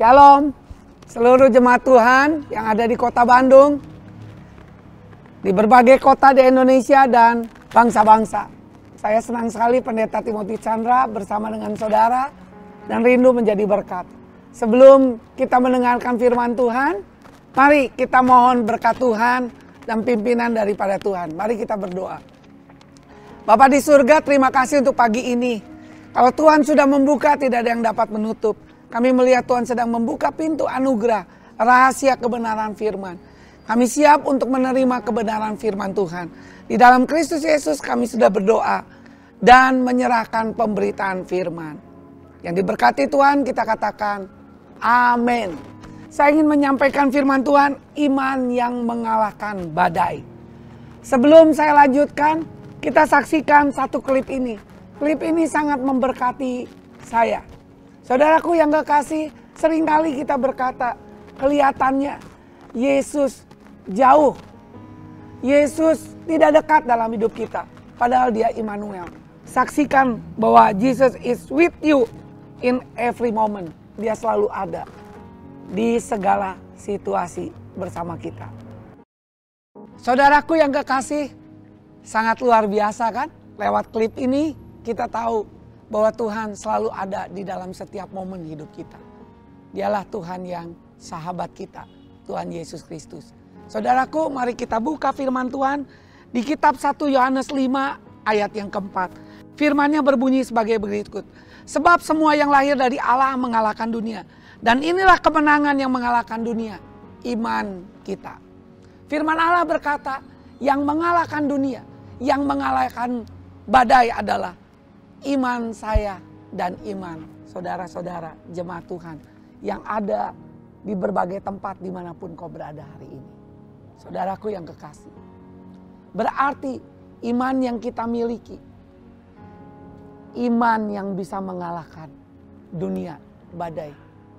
Shalom, seluruh jemaat Tuhan yang ada di kota Bandung, di berbagai kota di Indonesia dan bangsa-bangsa. Saya senang sekali Pendeta Timothy Chandra bersama dengan saudara dan rindu menjadi berkat. Sebelum kita mendengarkan firman Tuhan, mari kita mohon berkat Tuhan dan pimpinan daripada Tuhan. Mari kita berdoa. Bapak di surga, terima kasih untuk pagi ini. Kalau Tuhan sudah membuka, tidak ada yang dapat menutup. Kami melihat Tuhan sedang membuka pintu anugerah, rahasia kebenaran firman. Kami siap untuk menerima kebenaran firman Tuhan. Di dalam Kristus Yesus kami sudah berdoa dan menyerahkan pemberitaan firman. Yang diberkati Tuhan kita katakan amin. Saya ingin menyampaikan firman Tuhan iman yang mengalahkan badai. Sebelum saya lanjutkan, kita saksikan satu klip ini. Klip ini sangat memberkati saya. Saudaraku yang kekasih, sering kali kita berkata, kelihatannya Yesus jauh. Yesus tidak dekat dalam hidup kita. Padahal dia Immanuel. Saksikan bahwa Jesus is with you in every moment. Dia selalu ada di segala situasi bersama kita. Saudaraku yang kekasih, sangat luar biasa kan? Lewat klip ini kita tahu bahwa Tuhan selalu ada di dalam setiap momen hidup kita. Dialah Tuhan yang sahabat kita, Tuhan Yesus Kristus. Saudaraku, mari kita buka firman Tuhan di kitab 1 Yohanes 5 ayat yang keempat. Firmannya berbunyi sebagai berikut. Sebab semua yang lahir dari Allah mengalahkan dunia. Dan inilah kemenangan yang mengalahkan dunia. Iman kita. Firman Allah berkata, yang mengalahkan dunia, yang mengalahkan badai adalah iman saya dan iman saudara-saudara jemaat Tuhan yang ada di berbagai tempat di mana pun kau berada hari ini. Saudaraku yang kekasih. Berarti iman yang kita miliki. Iman yang bisa mengalahkan dunia, badai.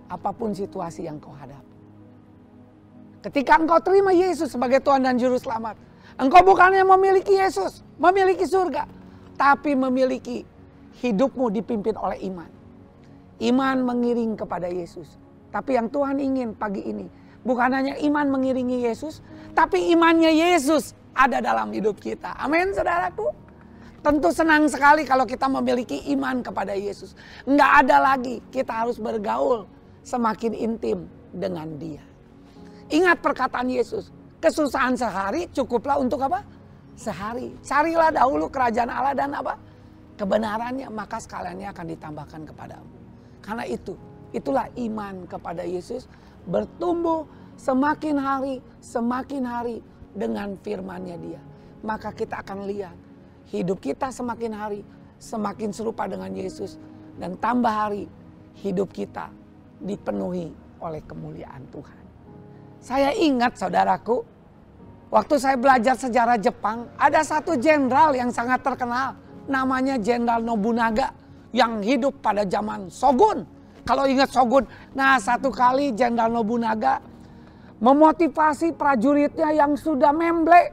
Apa pun situasi yang kau hadapi. Ketika engkau terima Yesus sebagai Tuhan dan Juru Selamat. Engkau bukannya memiliki Yesus, memiliki surga. Tapi memiliki hidupmu dipimpin oleh iman. Iman mengiring kepada Yesus. Tapi yang Tuhan ingin pagi ini bukan hanya iman mengiringi Yesus, tapi imannya Yesus ada dalam hidup kita. Amin saudaraku. Tentu senang sekali kalau kita memiliki iman kepada Yesus. Enggak ada lagi kita harus bergaul semakin intim dengan dia. Ingat perkataan Yesus, kesusahan sehari cukuplah untuk apa? Sehari. Carilah dahulu kerajaan Allah dan apa? Kebenarannya maka sekaliannya akan ditambahkan kepadamu. Karena itu, itulah iman kepada Yesus bertumbuh semakin hari, semakin hari dengan firmannya dia. Maka kita akan lihat hidup kita semakin hari semakin serupa dengan Yesus. Dan tambah hari hidup kita dipenuhi oleh kemuliaan Tuhan. Saya ingat saudaraku, waktu saya belajar sejarah Jepang, ada satu jenderal yang sangat terkenal namanya Jenderal Nobunaga yang hidup pada zaman Shogun. Kalau ingat Shogun, nah satu kali Jenderal Nobunaga memotivasi prajuritnya yang sudah memble,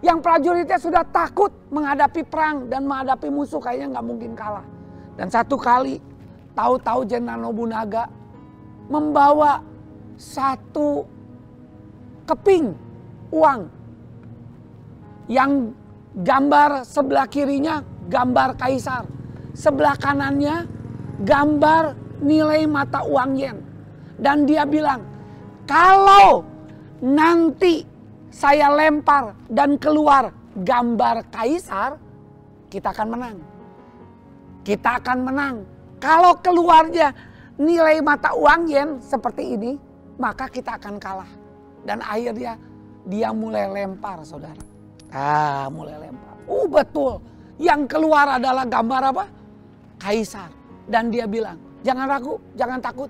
yang prajuritnya sudah takut menghadapi perang dan menghadapi musuh kayaknya nggak mungkin kalah. Dan satu kali tahu-tahu Jenderal Nobunaga membawa satu keping uang yang gambar sebelah kirinya gambar kaisar. Sebelah kanannya gambar nilai mata uang yen. Dan dia bilang, kalau nanti saya lempar dan keluar gambar kaisar, kita akan menang. Kita akan menang. Kalau keluarnya nilai mata uang yen seperti ini, maka kita akan kalah. Dan akhirnya dia mulai lempar saudara. Ah mulai lempar. Oh betul yang keluar adalah gambar apa? Kaisar. Dan dia bilang, jangan ragu, jangan takut.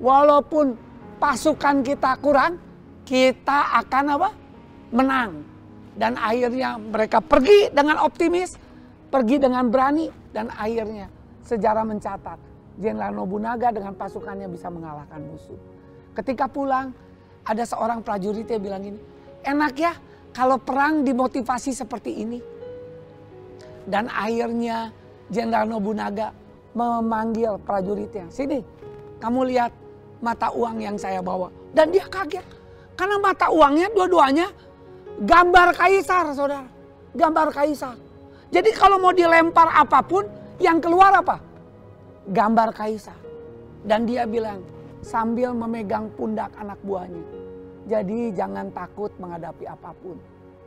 Walaupun pasukan kita kurang, kita akan apa? Menang. Dan akhirnya mereka pergi dengan optimis, pergi dengan berani, dan akhirnya sejarah mencatat Jenderal Nobunaga dengan pasukannya bisa mengalahkan musuh. Ketika pulang, ada seorang prajurit yang bilang ini, enak ya kalau perang dimotivasi seperti ini. Dan akhirnya Jenderal Nobunaga memanggil prajuritnya. Sini, kamu lihat mata uang yang saya bawa. Dan dia kaget. Karena mata uangnya dua-duanya gambar kaisar saudara. Gambar kaisar. Jadi kalau mau dilempar apa pun yang keluar apa? Gambar kaisar. Dan dia bilang sambil memegang pundak anak buahnya. Jadi jangan takut menghadapi apa pun.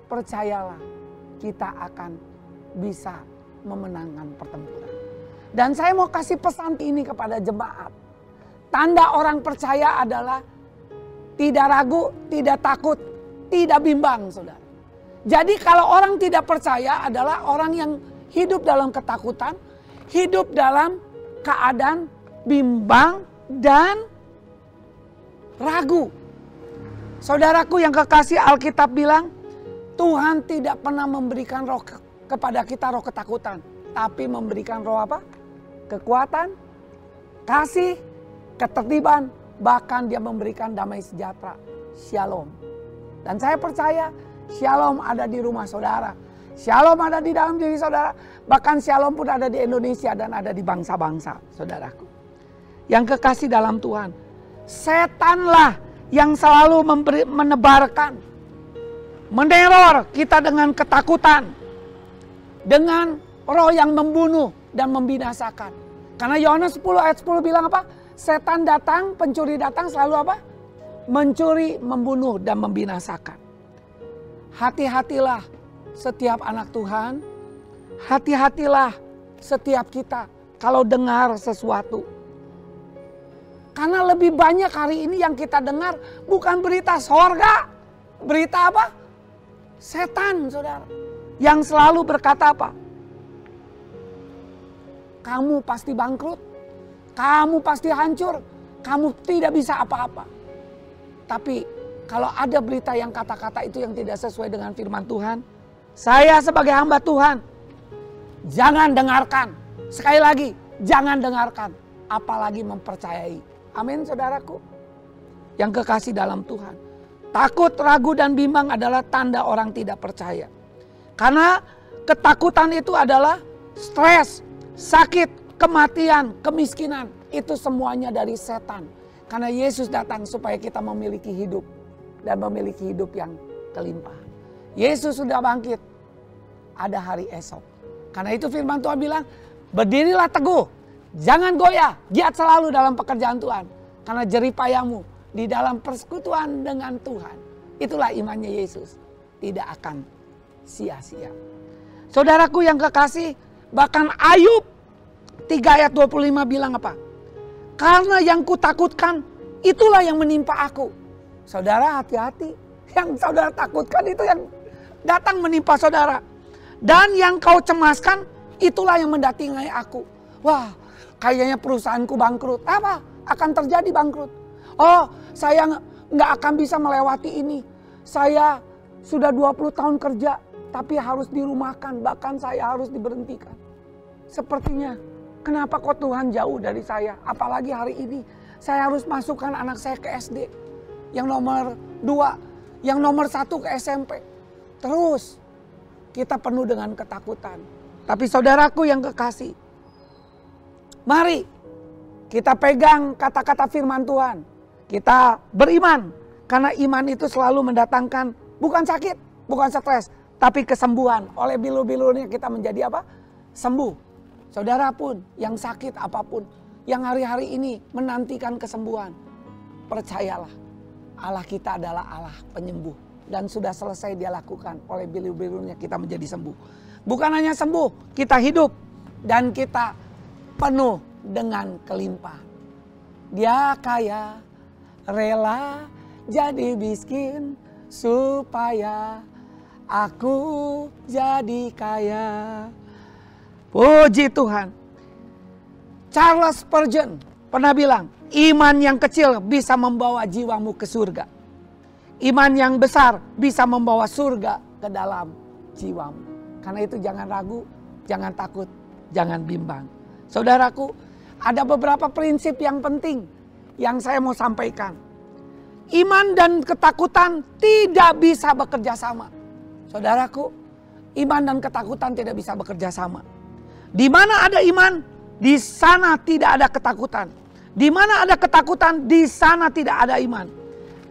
Percayalah kita akan bisa memenangkan pertempuran. Dan saya mau kasih pesan ini kepada jemaat. Tanda orang percaya adalah tidak ragu, tidak takut, tidak bimbang, saudara. Jadi kalau orang tidak percaya adalah orang yang hidup dalam ketakutan, hidup dalam keadaan bimbang dan ragu. Saudaraku yang kekasih Alkitab bilang, Tuhan tidak pernah memberikan roh kepada kita roh ketakutan, tapi memberikan roh apa? Kekuatan, kasih, ketertiban, bahkan dia memberikan damai sejahtera, shalom. Dan saya percaya shalom ada di rumah saudara. Shalom ada di dalam diri saudara. Bahkan shalom pun ada di Indonesia dan ada di bangsa-bangsa saudaraku. Yang kekasih dalam Tuhan. Setanlah yang selalu menebarkan. Meneror kita dengan ketakutan. Dengan roh yang membunuh dan membinasakan. Karena Yohanes 10 ayat 10 bilang apa? Setan datang, pencuri datang selalu apa? Mencuri, membunuh, dan membinasakan. Hati-hatilah setiap anak Tuhan. Hati-hatilah setiap kita kalau dengar sesuatu. Karena lebih banyak hari ini yang kita dengar bukan berita sorga. Berita apa? Setan saudara. Yang selalu berkata apa? Kamu pasti bangkrut kamu pasti hancur, kamu tidak bisa apa-apa. Tapi kalau ada berita yang kata-kata itu yang tidak sesuai dengan firman Tuhan, saya sebagai hamba Tuhan, jangan dengarkan. Sekali lagi, jangan dengarkan, apalagi mempercayai. Amin saudaraku. Yang kekasih dalam Tuhan. Takut, ragu, dan bimbang adalah tanda orang tidak percaya. Karena ketakutan itu adalah stres, sakit, kematian, kemiskinan, itu semuanya dari setan. Karena Yesus datang supaya kita memiliki hidup dan memiliki hidup yang kelimpah. Yesus sudah bangkit. Ada hari esok. Karena itu firman Tuhan bilang, berdirilah teguh, jangan goyah, giat selalu dalam pekerjaan Tuhan. Karena jeripayamu di dalam persekutuan dengan Tuhan. Itulah imannya Yesus. Tidak akan sia-sia. Saudaraku yang kekasih, bahkan Ayub 3 ayat 25 bilang apa? Karena yang kutakutkan itulah yang menimpa aku. Saudara hati-hati. Yang saudara takutkan itu yang datang menimpa saudara. Dan yang kau cemaskan itulah yang mendatangi aku. Wah kayaknya perusahaanku bangkrut. Apa? Akan terjadi bangkrut. Oh saya nggak akan bisa melewati ini. Saya sudah 20 tahun kerja tapi harus dirumahkan. Bahkan saya harus diberhentikan. Sepertinya Kenapa kok Tuhan jauh dari saya? Apalagi hari ini saya harus masukkan anak saya ke SD. Yang nomor dua, yang nomor satu ke SMP. Terus kita penuh dengan ketakutan. Tapi saudaraku yang kekasih, mari kita pegang kata-kata firman Tuhan. Kita beriman. Karena iman itu selalu mendatangkan bukan sakit, bukan stres, tapi kesembuhan. Oleh bilu-bilunya kita menjadi apa? Sembuh. Saudara pun yang sakit apa pun, yang hari-hari ini menantikan kesembuhan, percayalah Allah kita adalah Allah penyembuh dan sudah selesai dia lakukan oleh bilu-bilunya kita menjadi sembuh. Bukan hanya sembuh, kita hidup dan kita penuh dengan kelimpahan. Dia kaya, rela jadi miskin supaya aku jadi kaya. Puji Tuhan. Charles Spurgeon pernah bilang, iman yang kecil bisa membawa jiwamu ke surga. Iman yang besar bisa membawa surga ke dalam jiwamu. Karena itu jangan ragu, jangan takut, jangan bimbang. Saudaraku, ada beberapa prinsip yang penting yang saya mau sampaikan. Iman dan ketakutan tidak bisa bekerja sama. Saudaraku, iman dan ketakutan tidak bisa bekerja sama. Di mana ada iman, di sana tidak ada ketakutan. Di mana ada ketakutan, di sana tidak ada iman.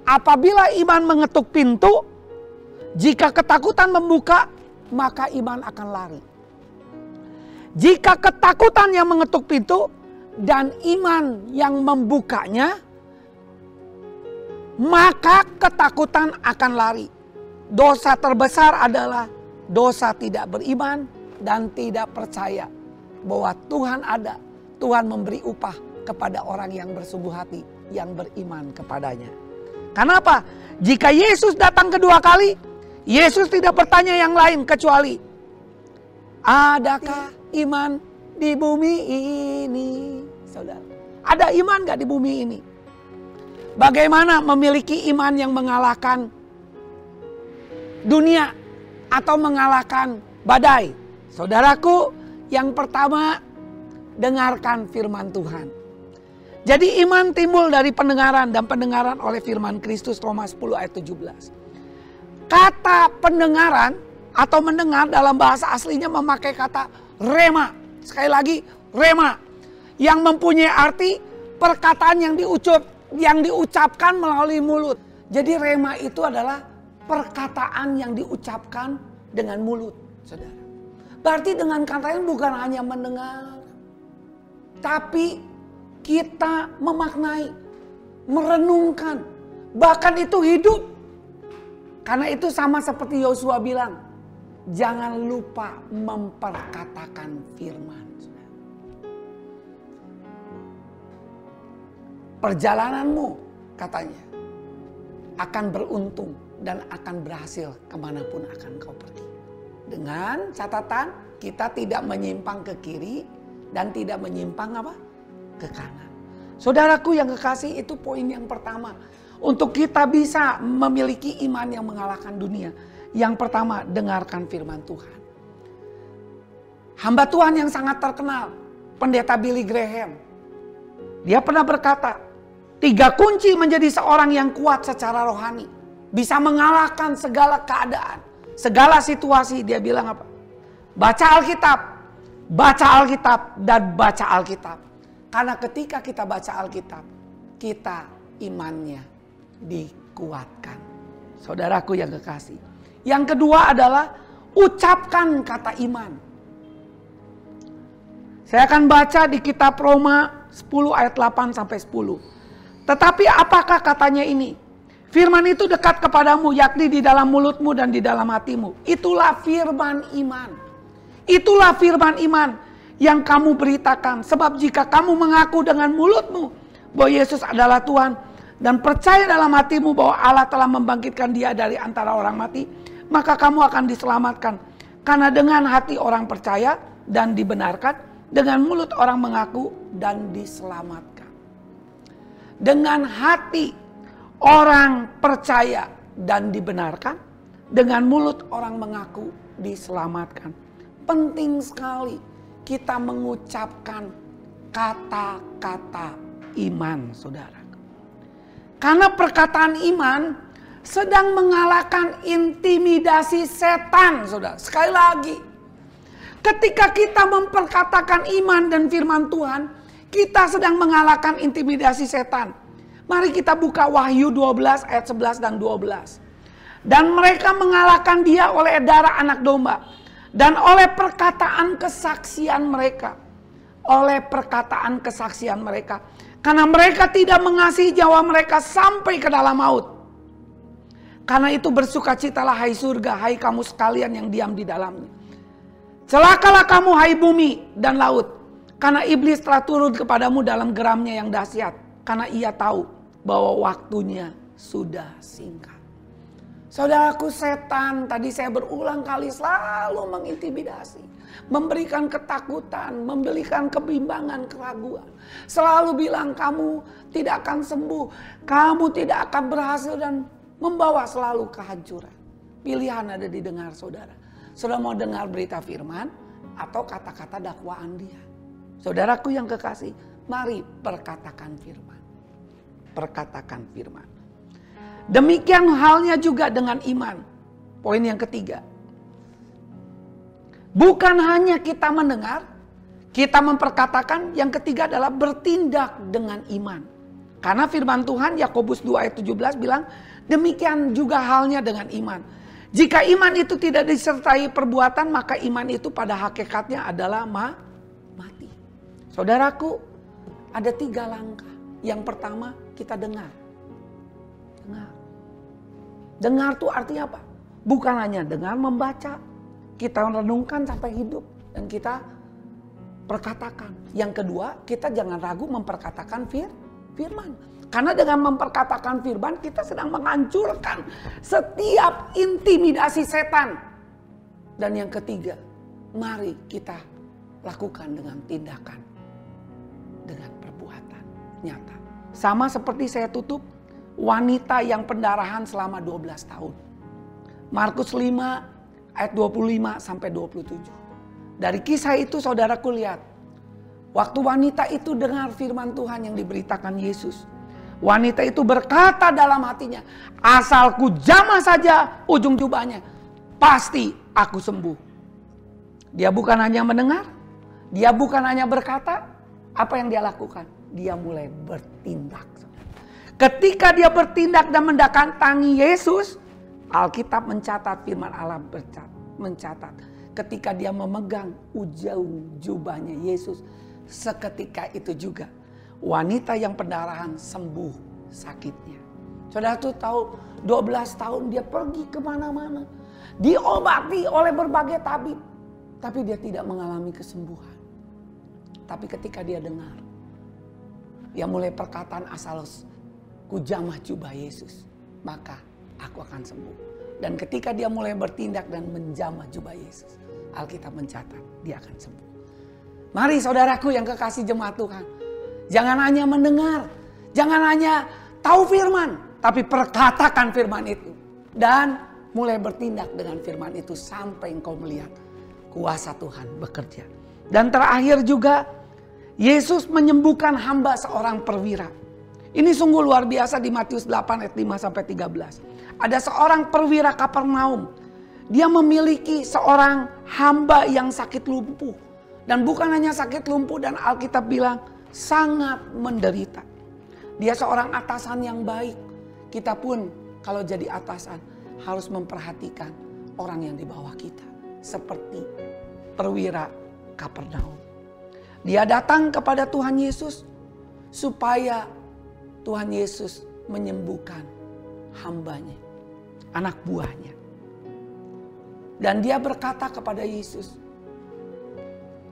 Apabila iman mengetuk pintu, jika ketakutan membuka, maka iman akan lari. Jika ketakutan yang mengetuk pintu dan iman yang membukanya, maka ketakutan akan lari. Dosa terbesar adalah dosa tidak beriman dan tidak percaya bahwa Tuhan ada. Tuhan memberi upah kepada orang yang bersungguh hati, yang beriman kepadanya. Kenapa? Jika Yesus datang kedua kali, Yesus tidak bertanya yang lain kecuali, adakah iman di bumi ini? Saudara, ada iman gak di bumi ini? Bagaimana memiliki iman yang mengalahkan dunia atau mengalahkan badai? Saudaraku, yang pertama dengarkan firman Tuhan. Jadi iman timbul dari pendengaran dan pendengaran oleh firman Kristus Roma 10 ayat 17. Kata pendengaran atau mendengar dalam bahasa aslinya memakai kata rema. Sekali lagi rema yang mempunyai arti perkataan yang diucap yang diucapkan melalui mulut. Jadi rema itu adalah perkataan yang diucapkan dengan mulut, Saudara. Berarti dengan kata ini bukan hanya mendengar tapi kita memaknai, merenungkan, bahkan itu hidup. Karena itu sama seperti Yosua bilang, jangan lupa memperkatakan firman. Perjalananmu katanya akan beruntung dan akan berhasil ke mana pun akan kau pergi. Dengan catatan kita tidak menyimpang ke kiri dan tidak menyimpang apa? ke kanan. Saudaraku yang kekasih itu poin yang pertama. Untuk kita bisa memiliki iman yang mengalahkan dunia. Yang pertama dengarkan firman Tuhan. Hamba Tuhan yang sangat terkenal. Pendeta Billy Graham. Dia pernah berkata. Tiga kunci menjadi seorang yang kuat secara rohani. Bisa mengalahkan segala keadaan. Segala situasi dia bilang apa? Baca Alkitab. Baca Alkitab dan baca Alkitab. Karena ketika kita baca Alkitab, kita imannya dikuatkan. Saudaraku yang kekasih. Yang kedua adalah ucapkan kata iman. Saya akan baca di kitab Roma 10 ayat 8 sampai 10. Tetapi apakah katanya ini? Firman itu dekat kepadamu yakni di dalam mulutmu dan di dalam hatimu. Itulah firman iman. Itulah firman iman yang kamu beritakan. Sebab jika kamu mengaku dengan mulutmu bahwa Yesus adalah Tuhan dan percaya dalam hatimu bahwa Allah telah membangkitkan dia dari antara orang mati, maka kamu akan diselamatkan. Karena dengan hati orang percaya dan dibenarkan, dengan mulut orang mengaku dan diselamatkan. Dengan hati orang percaya dan dibenarkan, dengan mulut orang mengaku diselamatkan. Penting sekali kita mengucapkan kata-kata iman, saudara. Karena perkataan iman sedang mengalahkan intimidasi setan, saudara. Sekali lagi, ketika kita memperkatakan iman dan firman Tuhan, kita sedang mengalahkan intimidasi setan. Mari kita buka Wahyu 12 ayat 11 dan 12. Dan mereka mengalahkan dia oleh darah anak domba dan oleh perkataan kesaksian mereka. Oleh perkataan kesaksian mereka. Karena mereka tidak mengasihi jawa mereka sampai ke dalam maut. Karena itu bersukacitalah hai surga, hai kamu sekalian yang diam di dalamnya. Celakalah kamu hai bumi dan laut. Karena iblis telah turun kepadamu dalam geramnya yang dahsyat. Karena ia tahu bahwa waktunya sudah singkat. Saudaraku setan tadi saya berulang kali selalu mengintimidasi. Memberikan ketakutan, memberikan kebimbangan, keraguan. Selalu bilang kamu tidak akan sembuh. Kamu tidak akan berhasil dan membawa selalu kehancuran. Pilihan ada di dengar saudara. Saudara mau dengar berita firman atau kata-kata dakwaan dia. Saudaraku yang kekasih, mari perkatakan firman. Perkatakan firman. Demikian halnya juga dengan iman. Poin yang ketiga. Bukan hanya kita mendengar, Kita memperkatakan yang ketiga adalah bertindak dengan iman. Karena firman Tuhan Yakobus 2 ayat 17 bilang demikian juga halnya dengan iman. Jika iman itu tidak disertai perbuatan maka iman itu pada hakikatnya adalah ma mati. Saudaraku ada tiga langkah. Yang pertama kita dengar. Dengar. Dengar itu artinya apa? Bukan hanya dengar membaca. Kita renungkan sampai hidup. Dan kita perkatakan. Yang kedua, kita jangan ragu memperkatakan fir, firman. Karena dengan memperkatakan firman kita sedang menghancurkan setiap intimidasi setan. Dan yang ketiga, mari kita lakukan dengan tindakan. Dengan perbuatan nyata. Sama seperti saya tutup wanita yang pendarahan selama 12 tahun. Markus 5 ayat 25 sampai 27. Dari kisah itu saudaraku lihat. Waktu wanita itu dengar firman Tuhan yang diberitakan Yesus. Wanita itu berkata dalam hatinya, asalku jamah saja ujung jubahnya, pasti aku sembuh. Dia bukan hanya mendengar, dia bukan hanya berkata, apa yang dia lakukan? Dia mulai bertindak. Ketika dia bertindak dan mendatangi Yesus, Alkitab mencatat firman Allah mencatat ketika dia memegang ujung jubahnya Yesus. Seketika itu juga wanita yang pendarahan sembuh sakitnya. Saudara tuh tahu 12 tahun dia pergi ke mana-mana. Diobati oleh berbagai tabib. Tapi dia tidak mengalami kesembuhan. Tapi ketika dia dengar. Dia mulai perkataan asal kujamah jubah Yesus. Maka aku akan sembuh. Dan ketika dia mulai bertindak dan menjamah jubah Yesus. Alkitab mencatat dia akan sembuh. Mari saudaraku yang kekasih jemaat Tuhan. Jangan hanya mendengar. Jangan hanya tahu firman. Tapi perkatakan firman itu. Dan mulai bertindak dengan firman itu sampai engkau melihat kuasa Tuhan bekerja. Dan terakhir juga Yesus menyembuhkan hamba seorang perwira. Ini sungguh luar biasa di Matius 8 ayat 5 sampai 13. Ada seorang perwira Kapernaum dia memiliki seorang hamba yang sakit lumpuh. Dan bukan hanya sakit lumpuh dan Alkitab bilang sangat menderita. Dia seorang atasan yang baik. Kita pun kalau jadi atasan harus memperhatikan orang yang di bawah kita. Seperti perwira Kapernaum. Dia datang kepada Tuhan Yesus supaya Tuhan Yesus menyembuhkan hambanya, anak buahnya. Dan dia berkata kepada Yesus,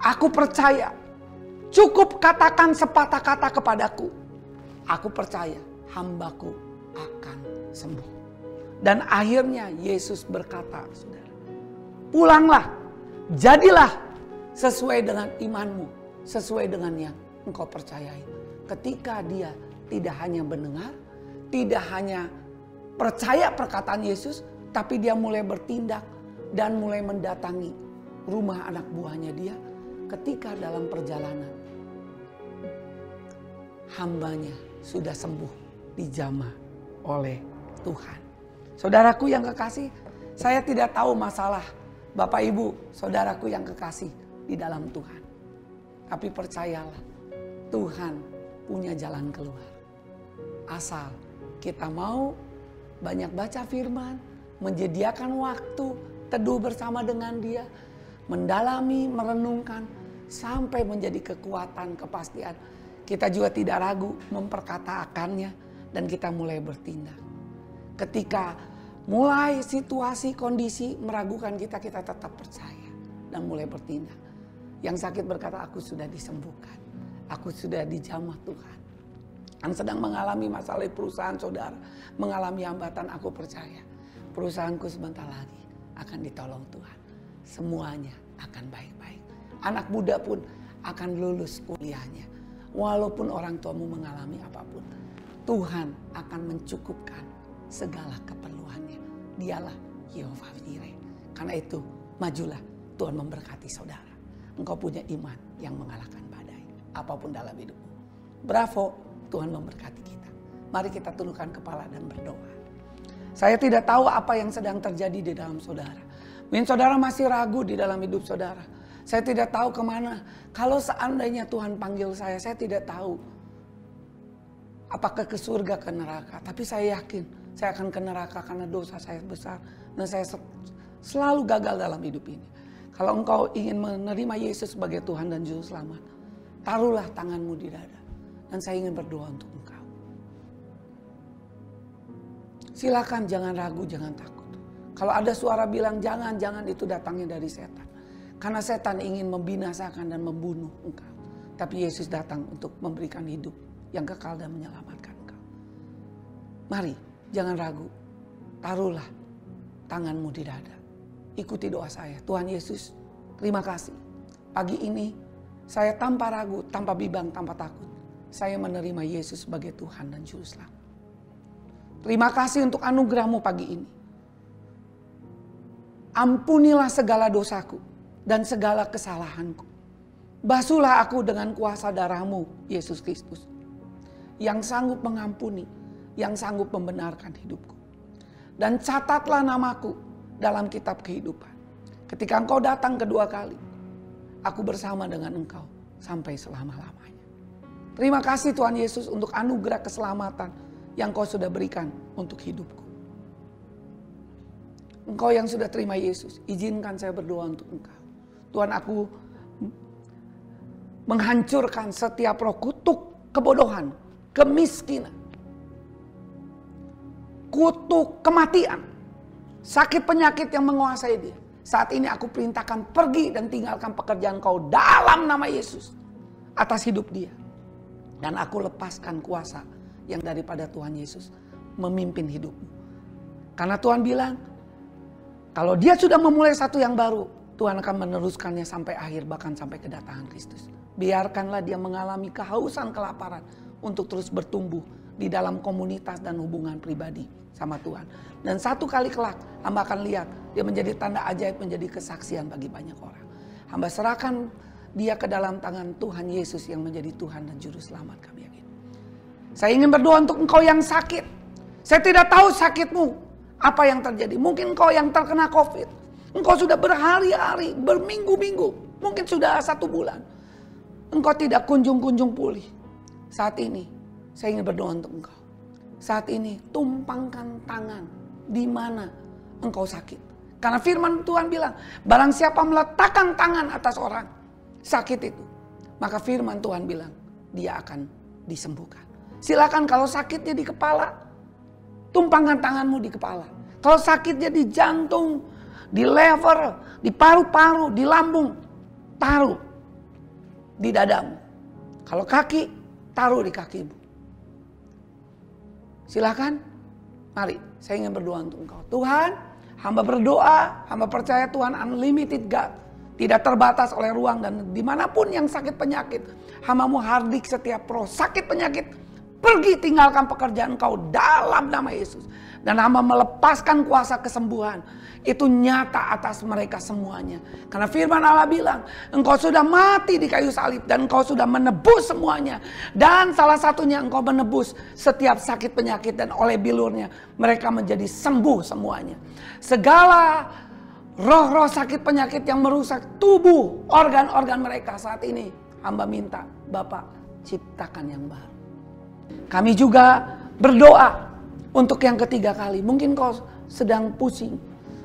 Aku percaya, cukup katakan sepatah kata kepadaku. Aku percaya hambaku akan sembuh. Dan akhirnya Yesus berkata, pulanglah, jadilah sesuai dengan imanmu, sesuai dengan yang engkau percayai. Ketika dia tidak hanya mendengar, tidak hanya percaya perkataan Yesus, tapi dia mulai bertindak dan mulai mendatangi rumah anak buahnya dia ketika dalam perjalanan hambanya sudah sembuh dijamah oleh Tuhan. Saudaraku yang kekasih, saya tidak tahu masalah Bapak Ibu, saudaraku yang kekasih di dalam Tuhan. Tapi percayalah, Tuhan punya jalan keluar. Asal kita mau banyak baca firman, menyediakan waktu, teduh bersama dengan dia, mendalami, merenungkan, sampai menjadi kekuatan, kepastian. Kita juga tidak ragu memperkatakannya dan kita mulai bertindak. Ketika mulai situasi, kondisi meragukan kita, kita tetap percaya dan mulai bertindak. Yang sakit berkata, aku sudah disembuhkan. Aku sudah dijamah Tuhan. Yang sedang mengalami masalah perusahaan saudara, mengalami hambatan, aku percaya. Perusahaanku sebentar lagi akan ditolong Tuhan. Semuanya akan baik-baik. Anak muda pun akan lulus kuliahnya. Walaupun orang tuamu mengalami apa pun. Tuhan akan mencukupkan segala keperluannya. Dialah Yehova Jireh. Karena itu majulah Tuhan memberkati saudara. Engkau punya iman yang mengalahkan badai. Apa pun dalam hidupmu. Bravo Tuhan memberkati kita. Mari kita tundukkan kepala dan berdoa. Saya tidak tahu apa yang sedang terjadi di dalam saudara. Mungkin saudara masih ragu di dalam hidup saudara. Saya tidak tahu ke mana. Kalau seandainya Tuhan panggil saya, saya tidak tahu. Apakah ke surga, ke neraka. Tapi saya yakin saya akan ke neraka karena dosa saya besar. Dan saya selalu gagal dalam hidup ini. Kalau engkau ingin menerima Yesus sebagai Tuhan dan Juru Selamat. Taruhlah tanganmu di dada. Dan saya ingin berdoa untuk engkau. Silakan jangan ragu, jangan takut. Kalau ada suara bilang jangan, jangan itu datangnya dari setan. Karena setan ingin membinasakan dan membunuh engkau. Tapi Yesus datang untuk memberikan hidup yang kekal dan menyelamatkan engkau. Mari, jangan ragu. Taruhlah tanganmu di dada. Ikuti doa saya. Tuhan Yesus, terima kasih. Pagi ini saya tanpa ragu, tanpa bimbang, tanpa takut. Saya menerima Yesus sebagai Tuhan dan Juru Selamat. Terima kasih untuk anugerahmu pagi ini. Ampunilah segala dosaku dan segala kesalahanku. Basuhlah aku dengan kuasa darahmu, Yesus Kristus. Yang sanggup mengampuni, yang sanggup membenarkan hidupku. Dan catatlah namaku dalam kitab kehidupan. Ketika engkau datang kedua kali, aku bersama dengan engkau sampai selama-lamanya. Terima kasih Tuhan Yesus untuk anugerah keselamatan yang kau sudah berikan untuk hidupku. Engkau yang sudah terima Yesus, izinkan saya berdoa untuk engkau. Tuhan aku menghancurkan setiap roh kutuk kebodohan, kemiskinan, kutuk kematian, sakit penyakit yang menguasai dia. Saat ini aku perintahkan pergi dan tinggalkan pekerjaan kau dalam nama Yesus atas hidup dia. Dan aku lepaskan kuasa yang daripada Tuhan Yesus memimpin hidupmu. Karena Tuhan bilang, kalau dia sudah memulai satu yang baru, Tuhan akan meneruskannya sampai akhir bahkan sampai kedatangan Kristus. Biarkanlah dia mengalami kehausan kelaparan untuk terus bertumbuh di dalam komunitas dan hubungan pribadi sama Tuhan. Dan satu kali kelak hamba akan lihat dia menjadi tanda ajaib menjadi kesaksian bagi banyak orang. Hamba serahkan dia ke dalam tangan Tuhan Yesus yang menjadi Tuhan dan Juru Selamat kami yakin. Saya ingin berdoa untuk engkau yang sakit. Saya tidak tahu sakitmu apa yang terjadi. Mungkin engkau yang terkena COVID. Engkau sudah berhari-hari, berminggu-minggu, mungkin sudah satu bulan. Engkau tidak kunjung-kunjung pulih. Saat ini, saya ingin berdoa untuk engkau. Saat ini, tumpangkan tangan di mana engkau sakit. Karena firman Tuhan bilang, barang siapa meletakkan tangan atas orang sakit itu, maka firman Tuhan bilang, dia akan disembuhkan. Silakan kalau sakitnya di kepala, tumpangkan tanganmu di kepala. Kalau sakitnya di jantung, di lever, di paru-paru, di lambung, taruh di dadamu. Kalau kaki, taruh di kakimu. Silakan, mari saya ingin berdoa untuk engkau. Tuhan, hamba berdoa, hamba percaya Tuhan unlimited God. Tidak terbatas oleh ruang dan di mana pun yang sakit penyakit. Hambamu hardik setiap pro sakit penyakit. Pergi tinggalkan pekerjaan engkau dalam nama Yesus. Dan hamba melepaskan kuasa kesembuhan itu nyata atas mereka semuanya. Karena firman Allah bilang, engkau sudah mati di kayu salib dan engkau sudah menebus semuanya. Dan salah satunya engkau menebus setiap sakit penyakit dan oleh bilurnya mereka menjadi sembuh semuanya. Segala roh-roh sakit penyakit yang merusak tubuh, organ-organ mereka saat ini hamba minta Bapak ciptakan yang baru. Kami juga berdoa untuk yang ketiga kali. Mungkin kau sedang pusing,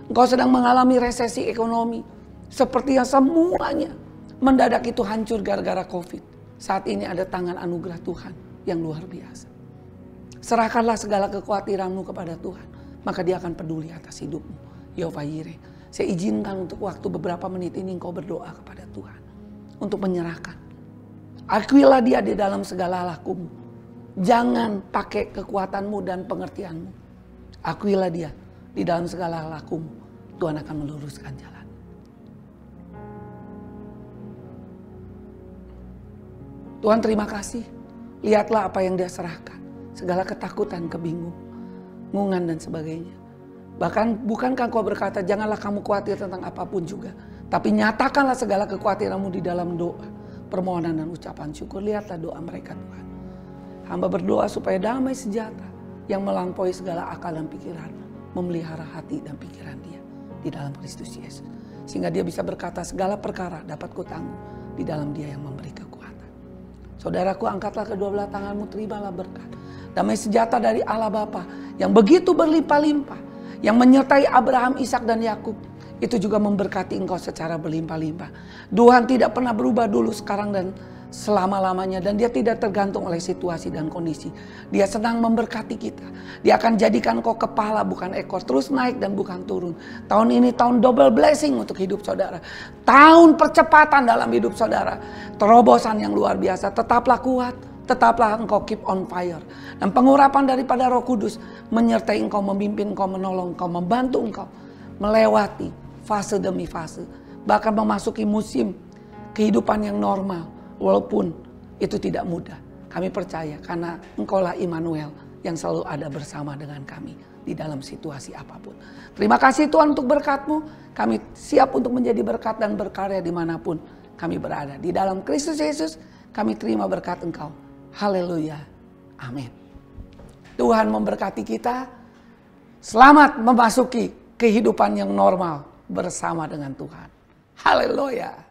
Engkau sedang mengalami resesi ekonomi. Seperti yang semuanya mendadak itu hancur gara-gara COVID. Saat ini ada tangan anugerah Tuhan yang luar biasa. Serahkanlah segala kekhawatiranmu kepada Tuhan. Maka dia akan peduli atas hidupmu. Yehova Yire. Saya izinkan untuk waktu beberapa menit ini engkau berdoa kepada Tuhan. Untuk menyerahkan. Akuilah dia di dalam segala lakumu. Jangan pakai kekuatanmu dan pengertianmu. Akuilah dia di dalam segala lakumu, Tuhan akan meluruskan jalan. Tuhan terima kasih. Lihatlah apa yang dia serahkan. Segala ketakutan, kebingungan dan sebagainya. Bahkan bukankah kau berkata janganlah kamu khawatir tentang apa pun juga. Tapi nyatakanlah segala kekhawatiranmu di dalam doa. Permohonan dan ucapan syukur. Lihatlah doa mereka Tuhan. Hamba berdoa supaya damai sejahtera yang melampaui segala akal dan pikiran memelihara hati dan pikiran dia di dalam Kristus Yesus. Sehingga dia bisa berkata segala perkara dapat kutanggung di dalam dia yang memberi kekuatan. Saudaraku angkatlah kedua belah tanganmu terimalah berkat. Damai sejahtera dari Allah Bapa yang begitu berlimpah-limpah. Yang menyertai Abraham, Ishak dan Yakub itu juga memberkati engkau secara berlimpah-limpah. Tuhan tidak pernah berubah dulu, sekarang dan selama-lamanya dan dia tidak tergantung oleh situasi dan kondisi. Dia senang memberkati kita. Dia akan jadikan kau kepala bukan ekor, terus naik dan bukan turun. Tahun ini tahun double blessing untuk hidup saudara. Tahun percepatan dalam hidup saudara. Terobosan yang luar biasa. Tetaplah kuat, tetaplah engkau keep on fire. Dan pengurapan daripada Roh Kudus menyertai engkau, memimpin engkau, menolong engkau, membantu engkau melewati fase demi fase. Bahkan memasuki musim kehidupan yang normal Walaupun itu tidak mudah. Kami percaya karena engkaulah Immanuel yang selalu ada bersama dengan kami di dalam situasi apa pun. Terima kasih Tuhan untuk berkatmu. Kami siap untuk menjadi berkat dan berkarya di mana pun kami berada. Di dalam Kristus Yesus kami terima berkat engkau. Haleluya. Amin. Tuhan memberkati kita. Selamat memasuki kehidupan yang normal bersama dengan Tuhan. Haleluya.